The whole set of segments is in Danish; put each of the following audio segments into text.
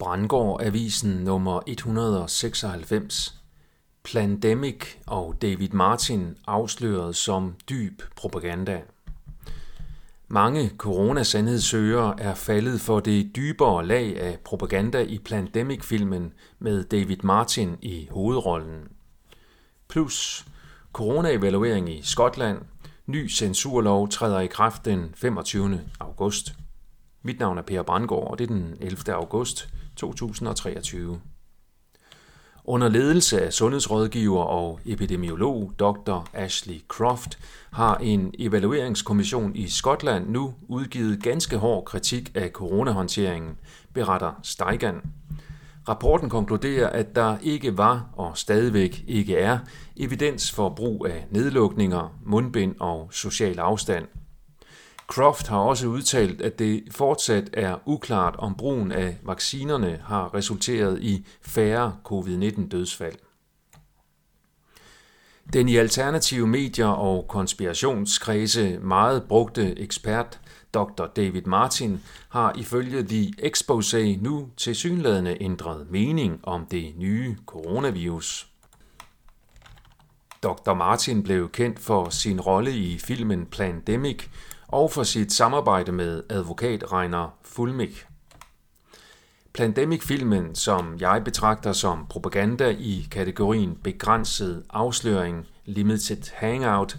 Brandgård Avisen nummer 196. Plandemic og David Martin afsløret som dyb propaganda. Mange coronasandhedssøgere er faldet for det dybere lag af propaganda i Plandemic-filmen med David Martin i hovedrollen. Plus coronaevaluering i Skotland. Ny censurlov træder i kraft den 25. august. Mit navn er Per Brandgaard, og det er den 11. august 2023. Under ledelse af sundhedsrådgiver og epidemiolog Dr. Ashley Croft har en evalueringskommission i Skotland nu udgivet ganske hård kritik af coronahåndteringen, beretter Steigan. Rapporten konkluderer, at der ikke var og stadigvæk ikke er evidens for brug af nedlukninger, mundbind og social afstand – Croft har også udtalt, at det fortsat er uklart, om brugen af vaccinerne har resulteret i færre covid-19-dødsfald. Den i alternative medier og konspirationskredse meget brugte ekspert Dr. David Martin har ifølge The Exposé nu til synlædende ændret mening om det nye coronavirus. Dr. Martin blev kendt for sin rolle i filmen Plandemic, og for sit samarbejde med advokat Reiner Fulmich. Plandemic-filmen, som jeg betragter som propaganda i kategorien begrænset afsløring, limited hangout,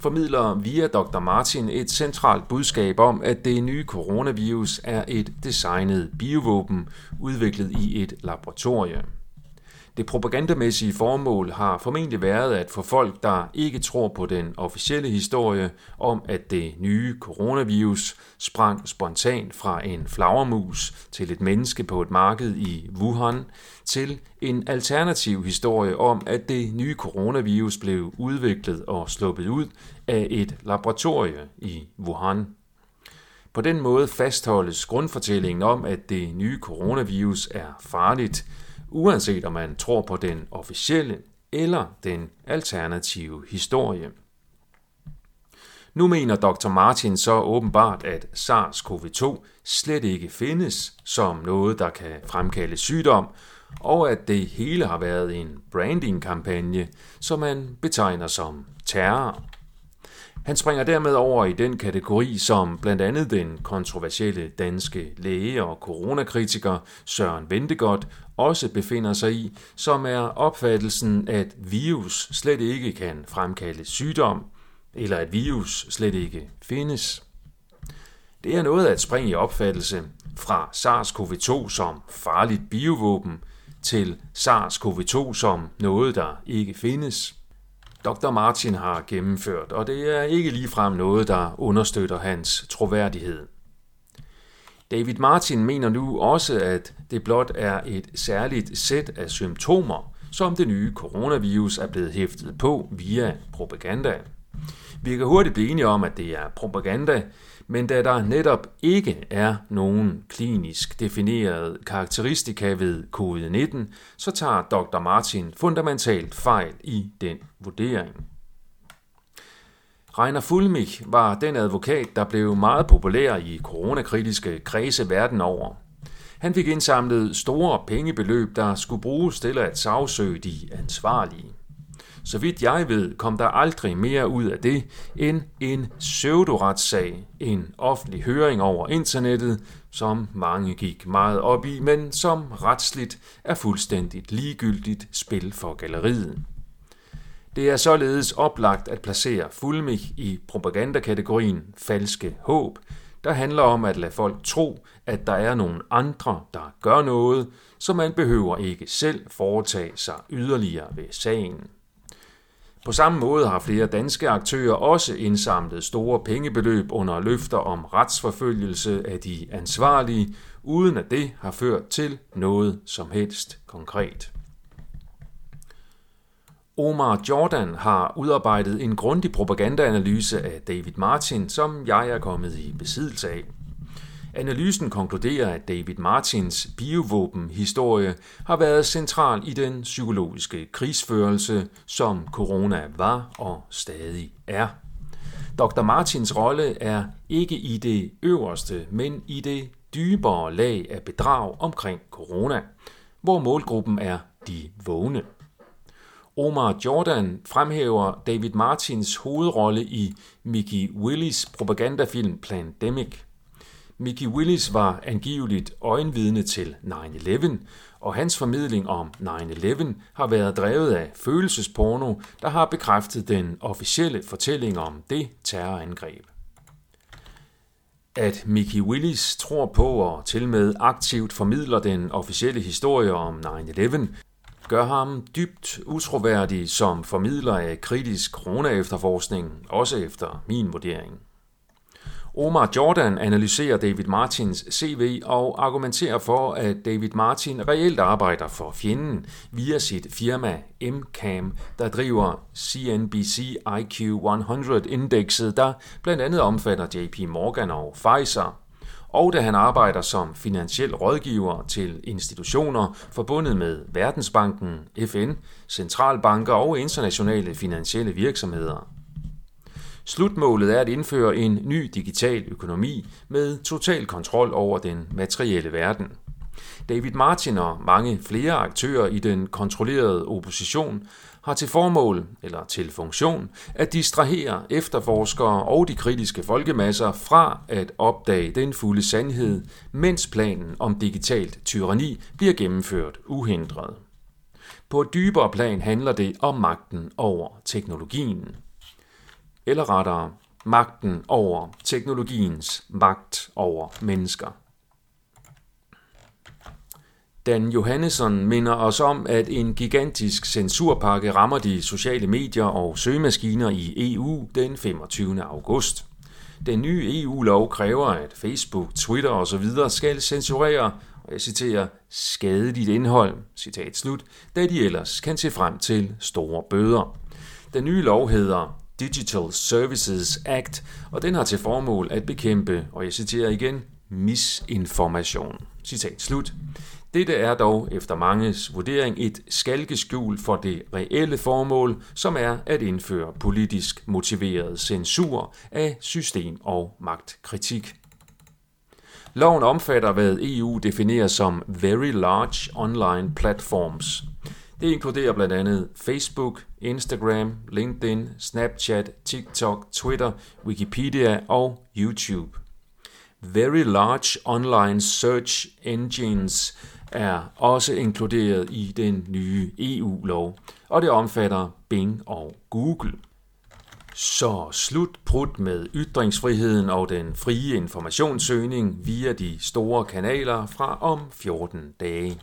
formidler via Dr. Martin et centralt budskab om, at det nye coronavirus er et designet biovåben udviklet i et laboratorium. Det propagandamæssige formål har formentlig været at få folk, der ikke tror på den officielle historie om, at det nye coronavirus sprang spontant fra en flagermus til et menneske på et marked i Wuhan, til en alternativ historie om, at det nye coronavirus blev udviklet og sluppet ud af et laboratorie i Wuhan. På den måde fastholdes grundfortællingen om, at det nye coronavirus er farligt, uanset om man tror på den officielle eller den alternative historie. Nu mener Dr. Martin så åbenbart, at SARS-CoV-2 slet ikke findes som noget, der kan fremkalde sygdom, og at det hele har været en branding-kampagne, som man betegner som terror. Han springer dermed over i den kategori, som blandt andet den kontroversielle danske læge og coronakritiker Søren Ventegodt også befinder sig i, som er opfattelsen, at virus slet ikke kan fremkalde sygdom, eller at virus slet ikke findes. Det er noget at springe i opfattelse fra SARS-CoV-2 som farligt biovåben til SARS-CoV-2 som noget, der ikke findes – Dr. Martin har gennemført, og det er ikke ligefrem noget, der understøtter hans troværdighed. David Martin mener nu også, at det blot er et særligt sæt af symptomer, som det nye coronavirus er blevet hæftet på via propaganda. Vi kan hurtigt blive enige om, at det er propaganda, men da der netop ikke er nogen klinisk defineret karakteristika ved covid-19, så tager Dr. Martin fundamentalt fejl i den vurdering. Reiner Fulmich var den advokat, der blev meget populær i coronakritiske kredse verden over. Han fik indsamlet store pengebeløb, der skulle bruges til at sagsøge de ansvarlige. Så vidt jeg ved, kom der aldrig mere ud af det end en pseudoretssag, en offentlig høring over internettet, som mange gik meget op i, men som retsligt er fuldstændigt ligegyldigt spil for galleriet. Det er således oplagt at placere Fulmich i propagandakategorien falske håb, der handler om at lade folk tro, at der er nogle andre, der gør noget, så man behøver ikke selv foretage sig yderligere ved sagen. På samme måde har flere danske aktører også indsamlet store pengebeløb under løfter om retsforfølgelse af de ansvarlige, uden at det har ført til noget som helst konkret. Omar Jordan har udarbejdet en grundig propagandaanalyse af David Martin, som jeg er kommet i besiddelse af. Analysen konkluderer, at David Martins biovåbenhistorie har været central i den psykologiske krigsførelse, som corona var og stadig er. Dr. Martins rolle er ikke i det øverste, men i det dybere lag af bedrag omkring corona, hvor målgruppen er de vågne. Omar Jordan fremhæver David Martins hovedrolle i Mickey Willis propagandafilm Plandemic. Mickey Willis var angiveligt øjenvidne til 9-11, og hans formidling om 9-11 har været drevet af følelsesporno, der har bekræftet den officielle fortælling om det terrorangreb. At Mickey Willis tror på og til med aktivt formidler den officielle historie om 9-11, gør ham dybt utroværdig som formidler af kritisk corona-efterforskning, også efter min vurdering. Omar Jordan analyserer David Martins CV og argumenterer for, at David Martin reelt arbejder for fjenden via sit firma MCAM, der driver CNBC IQ 100-indekset, der blandt andet omfatter JP Morgan og Pfizer og da han arbejder som finansiel rådgiver til institutioner forbundet med Verdensbanken, FN, centralbanker og internationale finansielle virksomheder. Slutmålet er at indføre en ny digital økonomi med total kontrol over den materielle verden. David Martin og mange flere aktører i den kontrollerede opposition har til formål, eller til funktion, at distrahere efterforskere og de kritiske folkemasser fra at opdage den fulde sandhed, mens planen om digitalt tyranni bliver gennemført uhindret. På et dybere plan handler det om magten over teknologien eller rettere magten over teknologiens magt over mennesker. Dan Johannesson minder os om, at en gigantisk censurpakke rammer de sociale medier og søgemaskiner i EU den 25. august. Den nye EU-lov kræver, at Facebook, Twitter osv. skal censurere, og jeg citerer, skadeligt indhold, citat slut, da de ellers kan se frem til store bøder. Den nye lov hedder Digital Services Act, og den har til formål at bekæmpe, og jeg citerer igen, misinformation. Citat slut. Dette er dog efter manges vurdering et skalkeskjul for det reelle formål, som er at indføre politisk motiveret censur af system- og magtkritik. Loven omfatter, hvad EU definerer som Very Large Online Platforms – det inkluderer blandt andet Facebook, Instagram, LinkedIn, Snapchat, TikTok, Twitter, Wikipedia og YouTube. Very Large Online Search Engines er også inkluderet i den nye EU-lov, og det omfatter Bing og Google. Så slut prut med ytringsfriheden og den frie informationssøgning via de store kanaler fra om 14 dage.